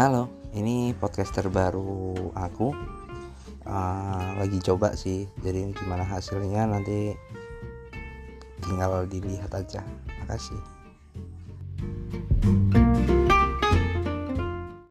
Halo, ini podcast terbaru aku. Uh, lagi coba sih, jadi gimana hasilnya nanti tinggal dilihat aja. Makasih.